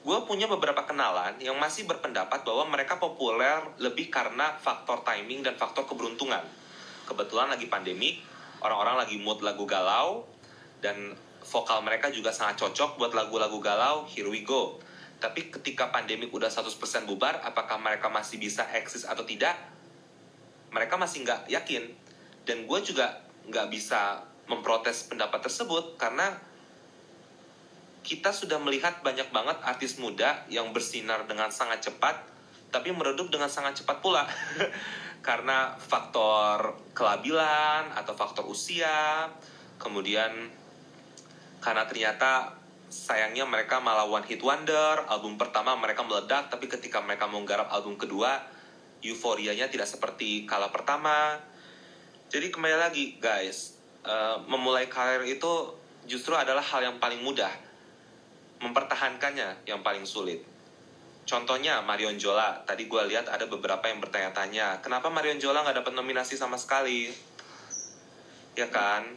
Gue punya beberapa kenalan yang masih berpendapat bahwa mereka populer lebih karena faktor timing dan faktor keberuntungan. Kebetulan lagi pandemi, orang-orang lagi mood lagu galau, dan vokal mereka juga sangat cocok buat lagu-lagu galau, Here We Go tapi ketika pandemi udah 100% bubar, apakah mereka masih bisa eksis atau tidak? Mereka masih nggak yakin. Dan gue juga nggak bisa memprotes pendapat tersebut karena kita sudah melihat banyak banget artis muda yang bersinar dengan sangat cepat, tapi meredup dengan sangat cepat pula. <laughs> karena faktor kelabilan atau faktor usia, kemudian karena ternyata sayangnya mereka malah one hit wonder album pertama mereka meledak tapi ketika mereka menggarap album kedua euforianya tidak seperti kala pertama jadi kembali lagi guys uh, memulai karir itu justru adalah hal yang paling mudah mempertahankannya yang paling sulit Contohnya Marion Jola, tadi gue lihat ada beberapa yang bertanya-tanya, kenapa Marion Jola nggak dapat nominasi sama sekali? Ya kan?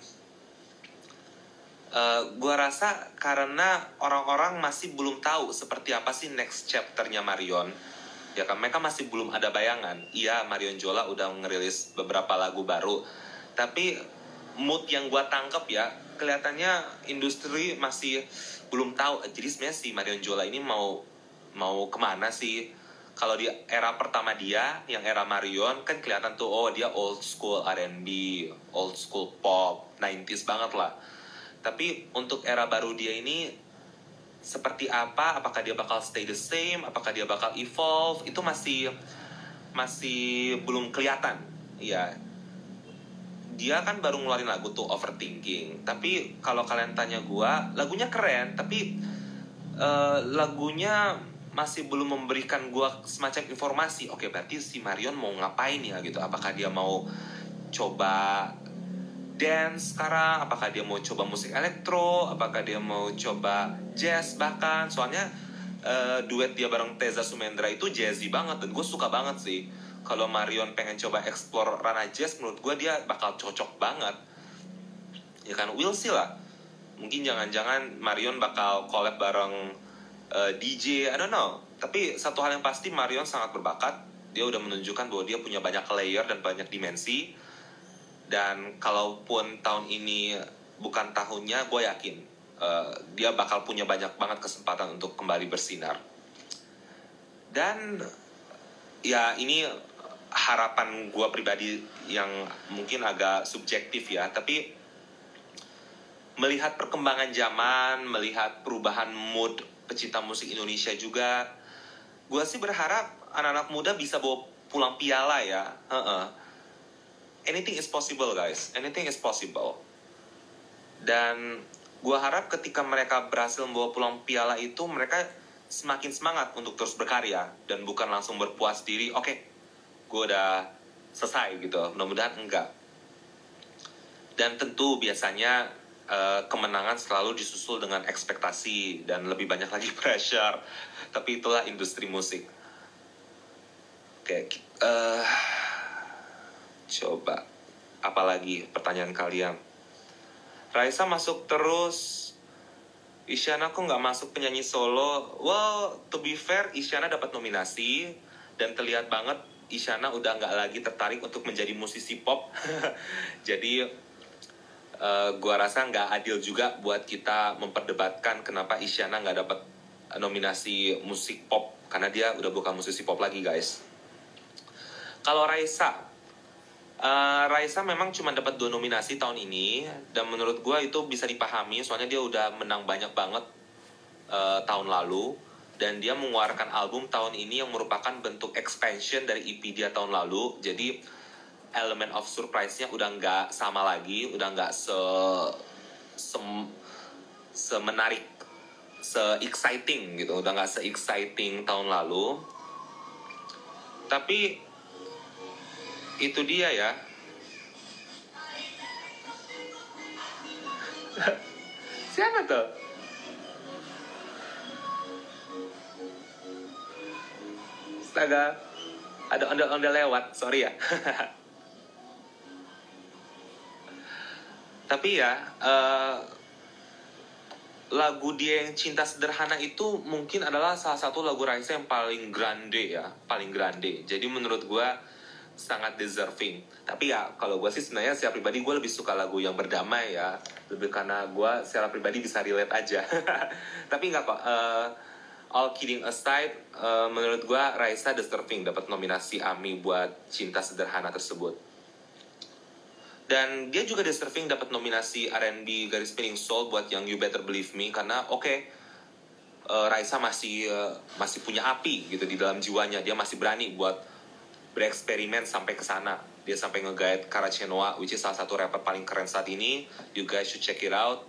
Eh, gue rasa karena orang-orang masih belum tahu seperti apa sih next chapternya Marion. Ya kan mereka masih belum ada bayangan. Iya Marion Jola udah ngerilis beberapa lagu baru. Tapi mood yang gue tangkep ya kelihatannya industri masih belum tahu. Jadi sebenarnya si Marion Jola ini mau mau ke mana sih? Kalau di era pertama dia yang era Marion kan kelihatan tuh oh dia old school R&B old school pop 90s banget lah tapi untuk era baru dia ini seperti apa? Apakah dia bakal stay the same? Apakah dia bakal evolve? Itu masih masih belum kelihatan. Ya, dia kan baru ngeluarin lagu tuh overthinking. Tapi kalau kalian tanya gue, lagunya keren. Tapi uh, lagunya masih belum memberikan gue semacam informasi. Oke, berarti si Marion mau ngapain ya gitu? Apakah dia mau coba dance sekarang apakah dia mau coba musik elektro? Apakah dia mau coba jazz? Bahkan soalnya uh, duet dia bareng Teza Sumendra itu jazzy banget dan gue suka banget sih. Kalau Marion pengen coba explore ranah jazz menurut gue dia bakal cocok banget. Ya kan we'll see lah. Mungkin jangan-jangan Marion bakal collab bareng uh, eh, DJ I don't know. Tapi satu hal yang pasti Marion sangat berbakat. Dia udah menunjukkan bahwa dia punya banyak layer dan banyak dimensi dan kalaupun tahun ini bukan tahunnya gue yakin uh, dia bakal punya banyak banget kesempatan untuk kembali bersinar dan ya ini harapan gue pribadi yang mungkin agak subjektif ya tapi melihat perkembangan zaman, melihat perubahan mood pecinta musik Indonesia juga, gue sih berharap anak-anak muda bisa bawa pulang piala ya. Heeh. Anything is possible guys, anything is possible. Dan gue harap ketika mereka berhasil membawa pulang piala itu, mereka semakin semangat untuk terus berkarya dan bukan langsung berpuas diri. Oke, okay, gue udah selesai gitu. Mudah-mudahan enggak. Dan tentu biasanya uh, kemenangan selalu disusul dengan ekspektasi dan lebih banyak lagi <laughs> pressure. Tapi itulah industri musik. Oke, uh, coba apalagi pertanyaan kalian. Raisa masuk terus. Isyana kok nggak masuk penyanyi solo? Well, to be fair, Isyana dapat nominasi dan terlihat banget Isyana udah nggak lagi tertarik untuk menjadi musisi pop. <laughs> Jadi uh, gua rasa nggak adil juga buat kita memperdebatkan kenapa Isyana nggak dapat nominasi musik pop karena dia udah bukan musisi pop lagi guys. Kalau Raisa, uh, Raisa memang cuma dapat dua nominasi tahun ini dan menurut gua itu bisa dipahami soalnya dia udah menang banyak banget uh, tahun lalu dan dia mengeluarkan album tahun ini yang merupakan bentuk expansion dari EP dia tahun lalu jadi element of surprise-nya udah nggak sama lagi, udah nggak se, se semenarik, se exciting gitu, udah nggak se exciting tahun lalu. Tapi itu dia ya. <laughs> Siapa tuh? Astaga, ada ondel-ondel lewat, sorry ya. <laughs> tapi ya uh, lagu dia yang cinta sederhana itu mungkin adalah salah satu lagu Raisa yang paling grande ya paling grande jadi menurut gue sangat deserving. Tapi ya kalau gue sih sebenarnya secara pribadi gue lebih suka lagu yang berdamai ya. Lebih karena gue secara pribadi bisa relate aja. <laughs> Tapi nggak kok uh, all kidding aside uh, menurut gue Raisa deserving dapat nominasi AMI buat cinta sederhana tersebut. Dan dia juga deserving dapat nominasi R&B garis miring soul buat yang You Better Believe Me karena oke okay, eh, Raisa masih masih punya api gitu di dalam jiwanya. Dia masih berani buat bereksperimen sampai ke sana. Dia sampai nge-guide Karachenoa which is salah satu rapper paling keren saat ini. You guys should check it out.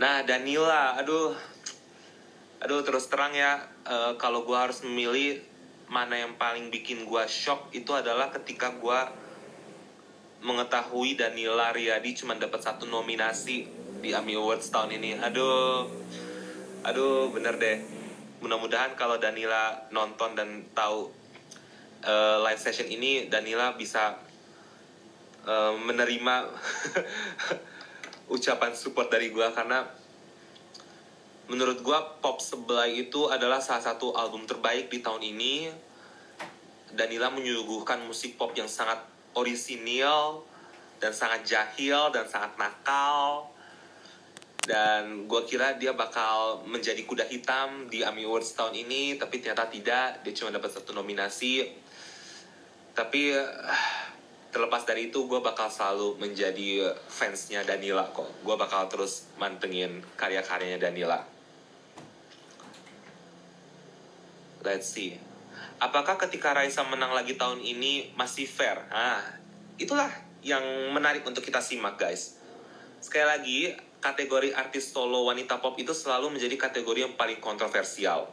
Nah Danila aduh. Aduh terus terang ya uh, kalau gue harus memilih mana yang paling bikin gue shock itu adalah ketika gue mengetahui Danila Riyadi cuma dapat satu nominasi di AMI Awards tahun ini. Aduh, aduh bener deh. Mudah-mudahan kalau Danila nonton dan tahu uh, live session ini, Danila bisa uh, menerima <laughs> ucapan support dari gue karena menurut gue pop sebelah itu adalah salah satu album terbaik di tahun ini. Danila menyuguhkan musik pop yang sangat orisinil dan sangat jahil dan sangat nakal dan gue kira dia bakal menjadi kuda hitam di AMI Awards tahun ini tapi ternyata tidak. Dia cuma dapat satu nominasi. Tapi terlepas dari itu gue bakal selalu menjadi fansnya Danila kok. Gue bakal terus mantengin karya-karyanya Danila. Let's see. Apakah ketika Raisa menang lagi tahun ini masih fair? Ah, itulah yang menarik untuk kita simak guys. Sekali lagi, kategori artis solo wanita pop itu selalu menjadi kategori yang paling kontroversial.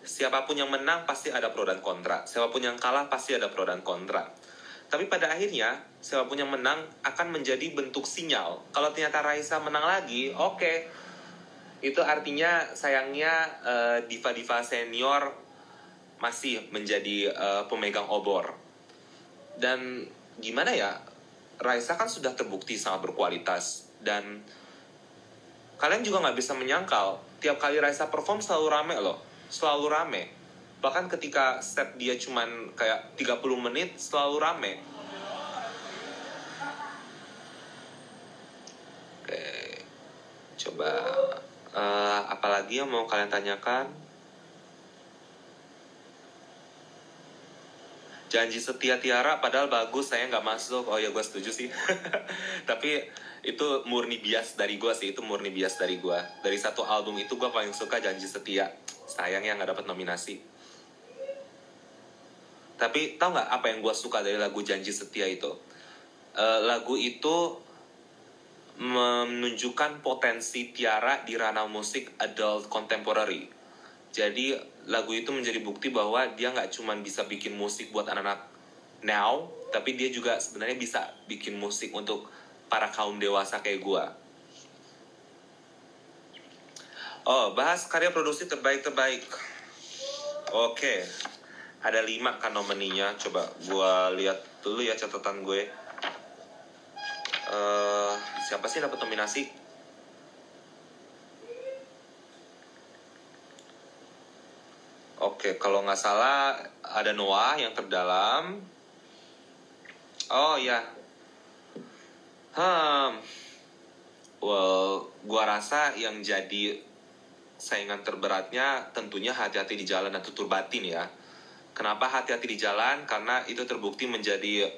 Siapa pun yang menang pasti ada pro dan kontra. Siapa pun yang kalah pasti ada pro dan kontra. Tapi pada akhirnya, siapa pun yang menang akan menjadi bentuk sinyal. Kalau ternyata Raisa menang lagi, oke. Okay. Itu artinya sayangnya uh, diva-diva senior masih menjadi uh, pemegang obor. Dan gimana ya, Raisa kan sudah terbukti sangat berkualitas dan kalian juga nggak bisa menyangkal tiap kali Raisa perform selalu rame loh, selalu rame. Bahkan ketika set dia cuman kayak 30 menit selalu rame. Oke, coba uh, apalagi yang mau kalian tanyakan? Janji Setia Tiara padahal bagus saya nggak masuk. Oh ya gue setuju sih. <laughs> Tapi itu murni bias dari gue sih. Itu murni bias dari gue. Dari satu album itu gue paling suka Janji Setia. Sayang ya nggak dapat nominasi. Tapi tau nggak apa yang gue suka dari lagu Janji Setia itu? Uh, lagu itu menunjukkan potensi Tiara di ranah musik adult contemporary. Jadi lagu itu menjadi bukti bahwa dia nggak cuma bisa bikin musik buat anak-anak now, tapi dia juga sebenarnya bisa bikin musik untuk para kaum dewasa kayak gue. Oh, bahas karya produksi terbaik-terbaik. Oke, ada lima kan nomininya. Coba gue lihat dulu ya catatan gue uh, siapa sih dapat nominasi Oke, kalau nggak salah ada Noah yang terdalam. Oh ya. Hmm. Well, gua rasa yang jadi saingan terberatnya tentunya hati-hati di jalan dan tutur batin ya. Kenapa hati-hati di jalan? Karena itu terbukti menjadi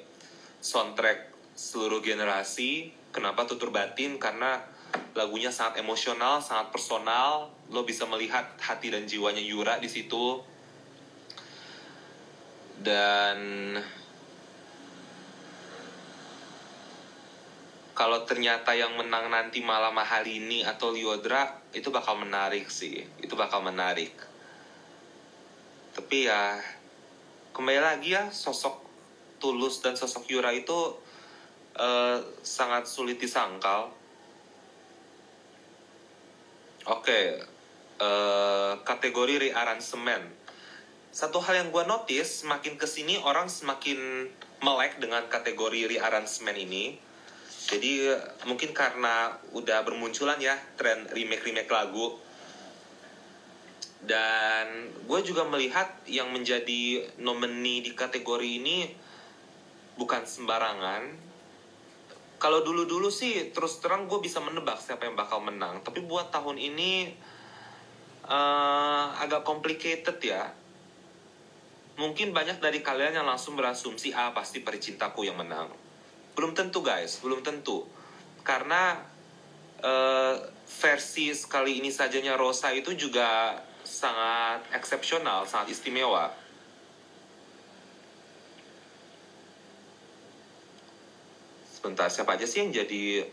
soundtrack seluruh generasi. Kenapa tutur batin? Karena lagunya sangat emosional, sangat personal. Lo bisa melihat hati dan jiwanya Yura di situ. Dan kalau ternyata yang menang nanti malam ini atau Liodra itu bakal menarik sih. Itu bakal menarik. Tapi ya kembali lagi ya sosok Tulus dan sosok Yura itu uh, sangat sulit disangkal. Oke, okay. uh, eh, kategori rearrangement. Satu hal yang gue notice, semakin ke sini orang semakin melek dengan kategori rearrangement ini. Jadi mungkin karena udah bermunculan ya tren remake-remake lagu. Dan gue juga melihat yang menjadi nomini di kategori ini bukan sembarangan. Kalau dulu-dulu sih terus terang gue bisa menebak siapa yang bakal menang. Tapi buat tahun ini uh, agak complicated ya. Mungkin banyak dari kalian yang langsung berasumsi ah pasti pericintaku yang menang belum tentu guys. Belum tentu. Karena uh, versi sekali ini sajanya Rosa itu juga sangat eksepsional sangat istimewa. Sebentar siapa aja sih yang jadi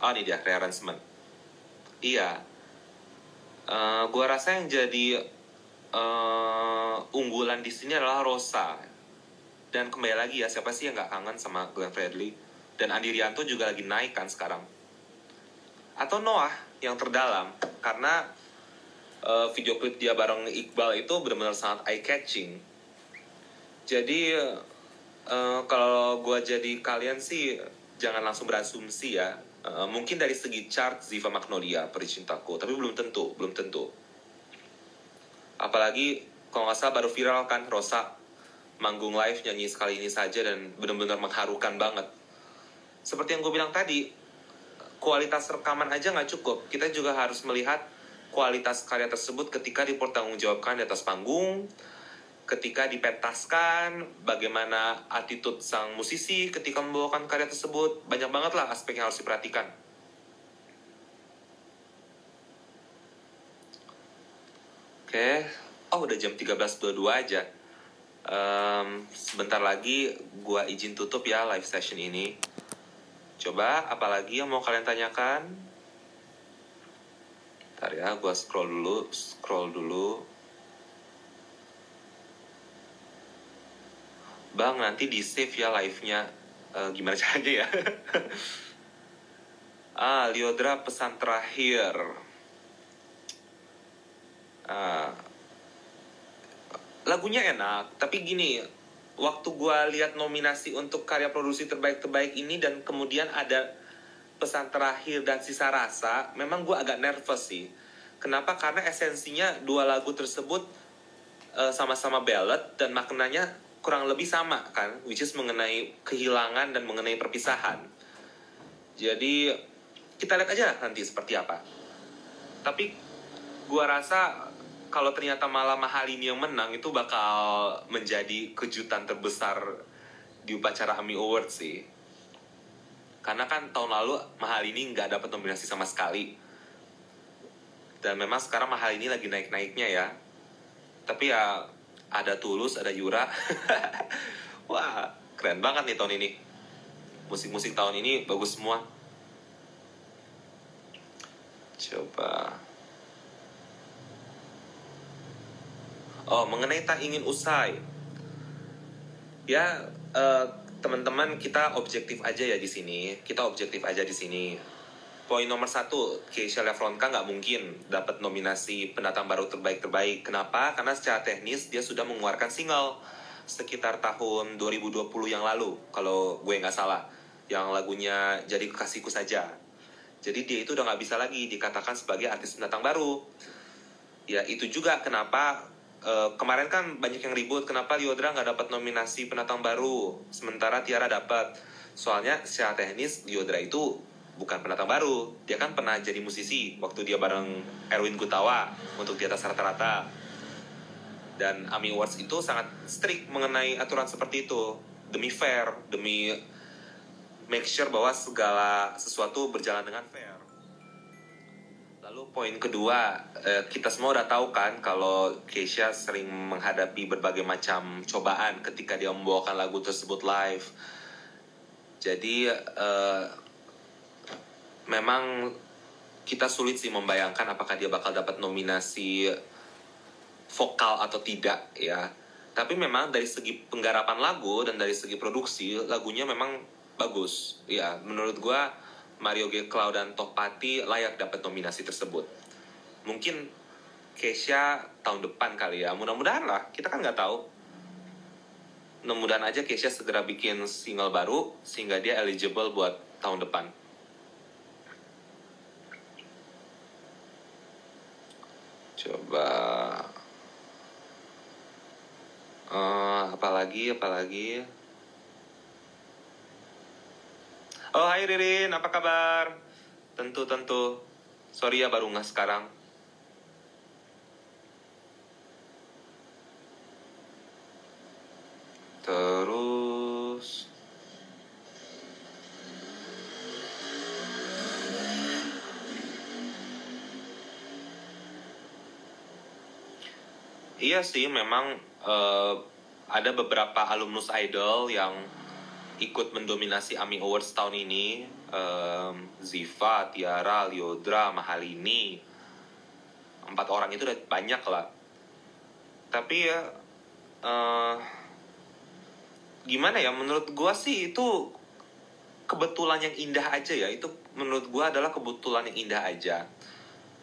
oh ini dia rearrangement. Iya. Uh, gua rasa yang jadi uh, unggulan di sini adalah Rosa dan kembali lagi ya siapa sih yang nggak kangen sama Glenn Fredly dan Andi Rianto juga lagi naik kan sekarang atau Noah yang terdalam karena uh, video klip dia bareng Iqbal itu benar-benar sangat eye catching jadi Uh, kalau gue jadi kalian sih jangan langsung berasumsi ya. Uh, mungkin dari segi chart Ziva Magnolia Pericintaku, tapi belum tentu, belum tentu. Apalagi kalau nggak salah baru viral kan Rosa manggung live nyanyi sekali ini saja dan benar-benar mengharukan banget. Seperti yang gue bilang tadi, kualitas rekaman aja nggak cukup. Kita juga harus melihat kualitas karya tersebut ketika dipertanggungjawabkan di atas panggung, ketika dipentaskan, bagaimana attitude sang musisi ketika membawakan karya tersebut, banyak banget lah aspek yang harus diperhatikan. Oke, oh udah jam 13.22 aja. Um, sebentar lagi gua izin tutup ya live session ini. Coba, apalagi yang mau kalian tanyakan? Ntar ya, gua scroll dulu, scroll dulu. bang nanti di save ya live-nya uh, gimana <laughs> caranya ya ah Liodra pesan terakhir ah, lagunya enak tapi gini waktu gue lihat nominasi untuk karya produksi terbaik terbaik ini dan kemudian ada pesan terakhir dan sisa rasa memang gue agak nervous sih kenapa karena esensinya dua lagu tersebut uh, sama-sama ballad dan maknanya kurang lebih sama kan, which is mengenai kehilangan dan mengenai perpisahan. Jadi kita lihat aja nanti seperti apa. Tapi gua rasa kalau ternyata malah mahal ini yang menang itu bakal menjadi kejutan terbesar di upacara AMI Awards sih. Karena kan tahun lalu mahal ini nggak dapat nominasi sama sekali. Dan memang sekarang mahal ini lagi naik-naiknya ya. Tapi ya ada Tulus, ada Yura. <laughs> Wah, keren banget nih tahun ini. Musik-musik tahun ini bagus semua. Coba. Oh, mengenai tak ingin usai. Ya, eh, teman-teman kita objektif aja ya di sini. Kita objektif aja di sini. Poin nomor satu, Keisha Lefronka nggak mungkin dapat nominasi pendatang baru terbaik-terbaik. Kenapa? Karena secara teknis dia sudah mengeluarkan single sekitar tahun 2020 yang lalu, kalau gue nggak salah. Yang lagunya Jadi Kekasihku Saja. Jadi dia itu udah nggak bisa lagi dikatakan sebagai artis pendatang baru. Ya itu juga kenapa eh, kemarin kan banyak yang ribut kenapa Liodra nggak dapat nominasi pendatang baru, sementara Tiara dapat. Soalnya secara teknis Liodra itu bukan pendatang baru, dia kan pernah jadi musisi waktu dia bareng Erwin Gutawa untuk di atas rata-rata. Dan AMI Awards itu sangat strict mengenai aturan seperti itu, demi fair, demi make sure bahwa segala sesuatu berjalan dengan fair. Lalu poin kedua, eh, kita semua udah tahu kan kalau Keisha sering menghadapi berbagai macam cobaan ketika dia membawakan lagu tersebut live. Jadi eh, memang kita sulit sih membayangkan apakah dia bakal dapat nominasi vokal atau tidak ya. Tapi memang dari segi penggarapan lagu dan dari segi produksi lagunya memang bagus ya. Menurut gua Mario G. Cloud dan Topati layak dapat nominasi tersebut. Mungkin Keisha tahun depan kali ya. Mudah-mudahan lah. Kita kan nggak tahu. Mudah-mudahan aja Keisha segera bikin single baru sehingga dia eligible buat tahun depan. Coba Eh, apalagi apalagi Oh hai Ririn, apa kabar? Tentu tentu. Sorry ya baru nggak sekarang. Terus Iya sih, memang eh, ada beberapa alumnus idol yang ikut mendominasi AMI Awards tahun ini. Em, Ziva, Tiara, Liodra, Mahalini. Empat orang itu udah banyak lah. Tapi ya, eh, gimana ya, menurut gua sih itu kebetulan yang indah aja ya. Itu menurut gua adalah kebetulan yang indah aja.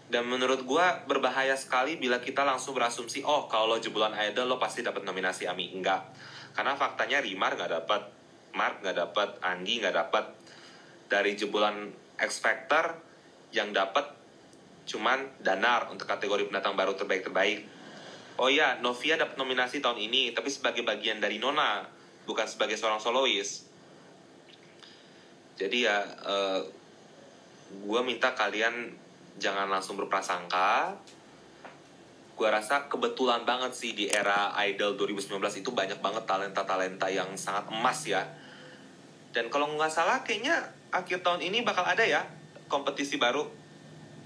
Dan menurut gua berbahaya sekali bila kita langsung berasumsi, oh kalau lo jebolan idol lo pasti dapat nominasi AMI. Enggak. Karena faktanya Rimar nggak dapat, Mark nggak dapat, Anggi nggak dapat. Dari jebolan X Factor yang dapat cuman Danar untuk kategori pendatang baru terbaik-terbaik. Oh iya, Novia dapat nominasi tahun ini, tapi sebagai bagian dari Nona, bukan sebagai seorang solois. Jadi ya, eh, gue minta kalian jangan langsung berprasangka. Gue rasa kebetulan banget sih di era Idol 2019 itu banyak banget talenta-talenta yang sangat emas ya. Dan kalau nggak salah kayaknya akhir tahun ini bakal ada ya kompetisi baru.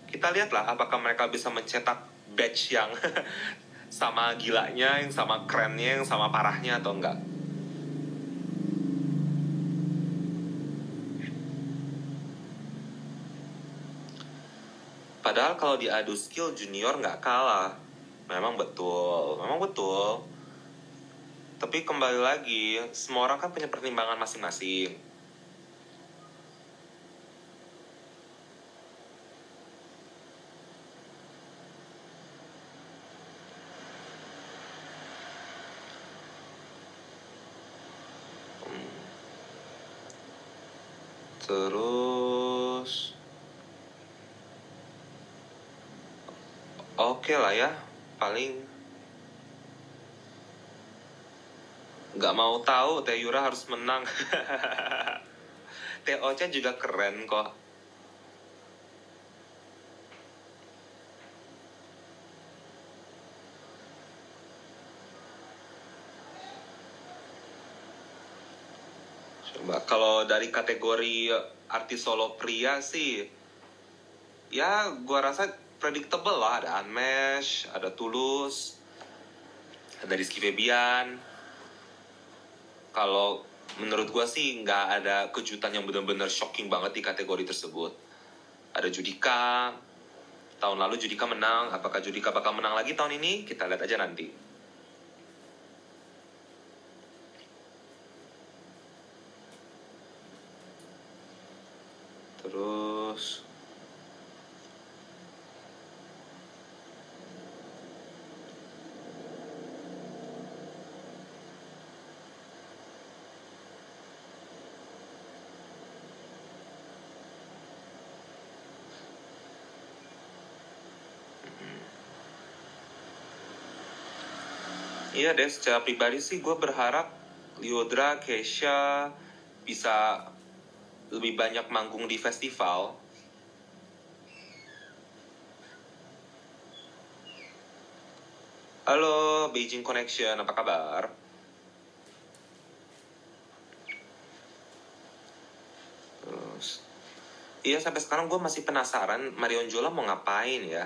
Kita lihatlah apakah mereka bisa mencetak batch yang <laughs> sama gilanya, yang sama kerennya, yang sama parahnya atau enggak. Padahal kalau diadu skill junior nggak kalah. Memang betul, memang betul. Tapi kembali lagi, semua orang kan punya pertimbangan masing-masing. Terus Oke lah ya, paling nggak mau tahu Teh Yura harus menang. <laughs> Teh Ocha juga keren kok. Coba kalau dari kategori artis solo pria sih, ya gua rasa predictable lah ada Anmesh, ada Tulus, ada Rizky Febian, kalau menurut gua sih nggak ada kejutan yang benar-benar shocking banget di kategori tersebut. Ada Judika, tahun lalu Judika menang. Apakah Judika bakal menang lagi tahun ini? Kita lihat aja nanti. Terus Iya deh, secara pribadi sih gue berharap Liodra, Kesha bisa lebih banyak manggung di festival. Halo, Beijing Connection, apa kabar? Terus, iya sampai sekarang gue masih penasaran Marion Jola mau ngapain ya?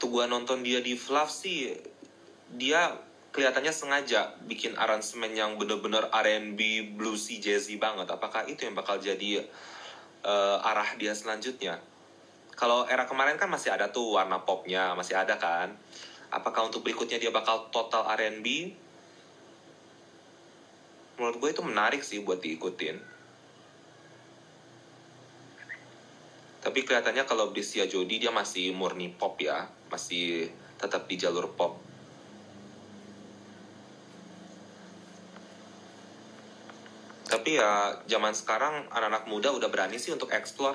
Waktu gue nonton dia di Fluff sih, dia kelihatannya sengaja bikin aransemen yang bener-bener R&B, bluesy, jazzy banget. Apakah itu yang bakal jadi uh, arah dia selanjutnya? Kalau era kemarin kan masih ada tuh warna popnya, masih ada kan? Apakah untuk berikutnya dia bakal total R&B? Menurut gue itu menarik sih buat diikutin. Tapi kelihatannya kalau Bisia Jody dia masih murni pop ya, masih tetap di jalur pop. Tapi ya zaman sekarang anak-anak muda udah berani sih untuk explore.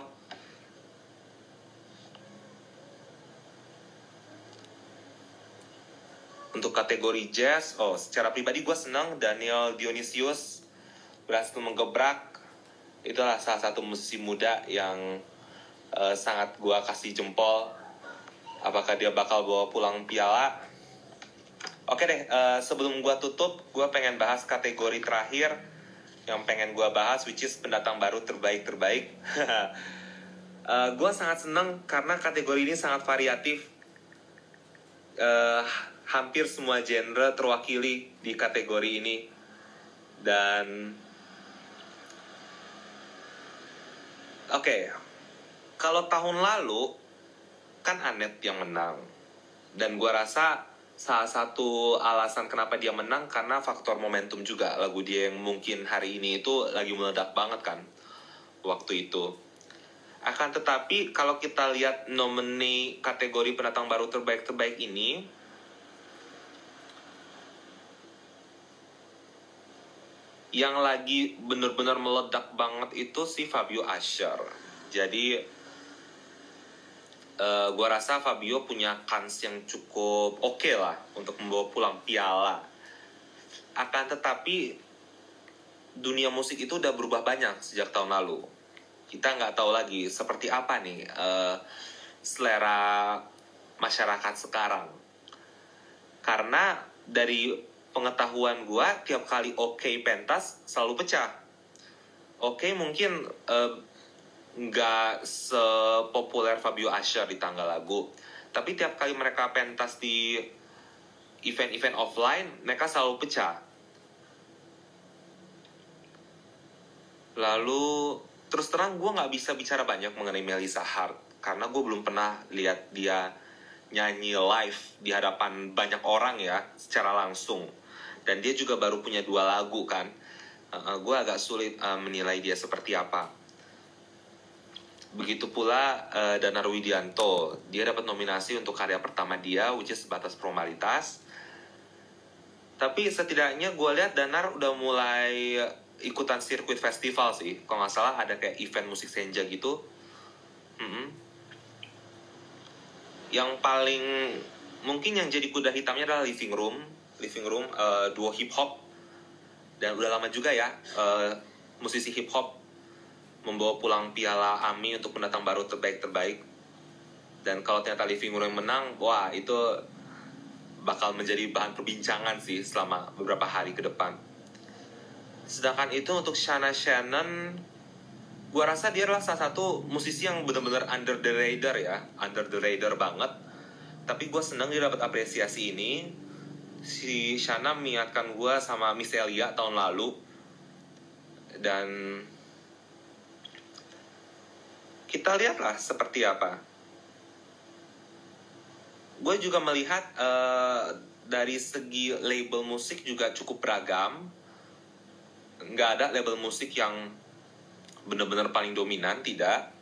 Untuk kategori jazz, oh secara pribadi gue senang Daniel Dionysius berhasil menggebrak. Itulah salah satu musisi muda yang uh, sangat gue kasih jempol. Apakah dia bakal bawa pulang piala? Oke deh, uh, sebelum gue tutup, gue pengen bahas kategori terakhir yang pengen gue bahas, which is pendatang baru terbaik terbaik. uh, <laughs> eh, gue sangat seneng karena kategori ini sangat variatif. Uh, hampir semua genre terwakili di kategori ini dan oke okay. kalau tahun lalu kan Anet yang menang. Dan gue rasa salah satu alasan kenapa dia menang karena faktor momentum juga. Lagu dia yang mungkin hari ini itu lagi meledak banget kan waktu itu. Akan tetapi kalau kita lihat nomini kategori pendatang baru terbaik terbaik ini yang lagi bener-bener meledak banget itu si Fabio Asher jadi uh, eh, gue rasa Fabio punya kans yang cukup oke okay lah untuk membawa pulang piala. Akan tetapi dunia musik itu udah berubah banyak sejak tahun lalu. Kita nggak tahu lagi seperti apa nih uh, selera masyarakat sekarang. Karena dari pengetahuan gue tiap kali oke okay pentas selalu pecah. Oke okay, mungkin uh, nggak sepopuler Fabio Asher di tanggal lagu. Tapi tiap kali mereka pentas di event-event offline mereka selalu pecah. Lalu terus terang gue nggak bisa bicara banyak mengenai Melissa Hart karena gue belum pernah lihat dia nyanyi live di hadapan banyak orang ya secara langsung. Dan dia juga baru punya dua lagu kan. Uh, gue agak sulit uh, menilai dia seperti apa Begitu pula uh, Danar Widianto, dia dapat nominasi untuk karya pertama dia, which is sebatas formalitas. Tapi setidaknya gue lihat Danar udah mulai ikutan sirkuit festival sih. Kalau nggak salah ada kayak event musik senja gitu. Mm -hmm. Yang paling mungkin yang jadi kuda hitamnya adalah Living Room, Living Room uh, duo hip hop dan udah lama juga ya uh, musisi hip hop membawa pulang piala AMI untuk pendatang baru terbaik terbaik dan kalau ternyata Living Room menang wah itu bakal menjadi bahan perbincangan sih selama beberapa hari ke depan. Sedangkan itu untuk Shana Shannon, gua rasa dia adalah salah satu musisi yang benar-benar under the radar ya, under the radar banget. Tapi gue seneng dia dapat apresiasi ini. Si Shana mengingatkan gue sama Miselia tahun lalu. Dan kita lihatlah seperti apa. Gue juga melihat uh, dari segi label musik juga cukup beragam. Nggak ada label musik yang benar-benar paling dominan, tidak.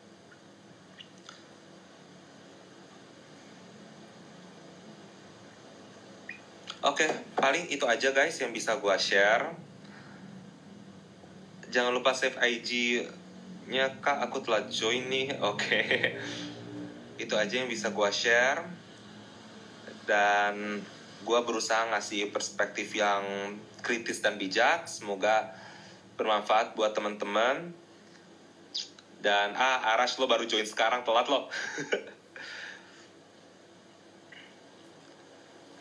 Oke, okay, paling itu aja guys yang bisa gue share. Jangan lupa save IG-nya kak, aku telah join nih. <laughs> Oke, okay. itu aja yang bisa gue share. Dan gue berusaha ngasih perspektif yang kritis dan bijak. Semoga bermanfaat buat teman-teman. Dan ah, Arash lo baru join sekarang, telat lo.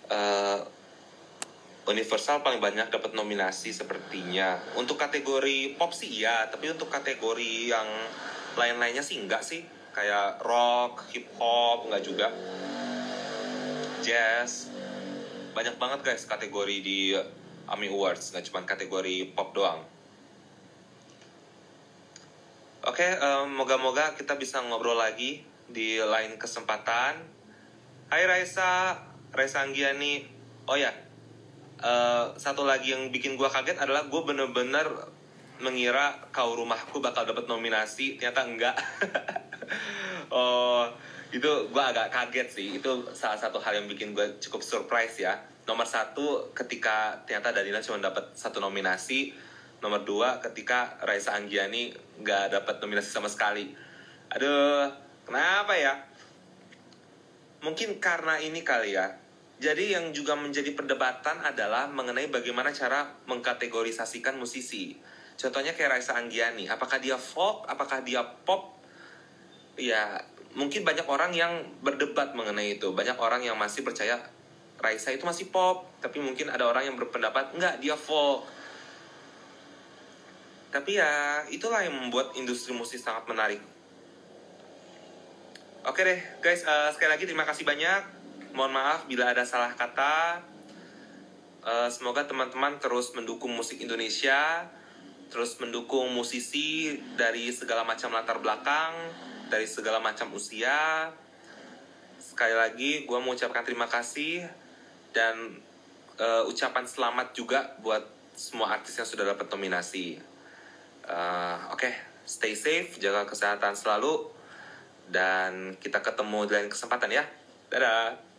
uh, <laughs> Universal paling banyak dapat nominasi sepertinya. Untuk kategori pop sih iya, tapi untuk kategori yang lain-lainnya sih enggak sih. Kayak rock, hip hop enggak juga. Jazz. Banyak banget guys kategori di AMI Awards, nggak cuma kategori pop doang. Oke, okay, um, moga-moga kita bisa ngobrol lagi di lain kesempatan. Hai Raisa, Raisa Anggiani. Oh ya, uh, satu lagi yang bikin gue kaget adalah gue bener-bener mengira kau rumahku bakal dapat nominasi ternyata enggak. <laughs> Oh itu gue agak kaget sih. Itu salah satu hal yang bikin gue cukup surprise ya. Nomor satu ketika ternyata Danila cuma dapat satu nominasi. Nomor dua ketika Raisa Anggiani nggak dapat nominasi sama sekali. Aduh kenapa ya? Mungkin karena ini kali ya jadi yang juga menjadi perdebatan adalah mengenai bagaimana cara mengkategorisasikan musisi. Contohnya kayak Raisa Anggiani, apakah dia folk, apakah dia pop? Ya, mungkin banyak orang yang berdebat mengenai itu. Banyak orang yang masih percaya Raisa itu masih pop, tapi mungkin ada orang yang berpendapat enggak dia folk. Tapi ya, itulah yang membuat industri musik sangat menarik. Oke deh, guys, uh, sekali lagi terima kasih banyak mohon maaf bila ada salah kata. Uh, semoga teman-teman terus mendukung musik Indonesia, terus mendukung musisi dari segala macam latar belakang, dari segala macam usia. Sekali lagi, gue mau ucapkan terima kasih dan uh, ucapan selamat juga buat semua artis yang sudah dapat nominasi. Uh, Oke, okay. stay safe, jaga kesehatan selalu, dan kita ketemu di lain kesempatan ya. Dadah!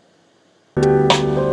Thank you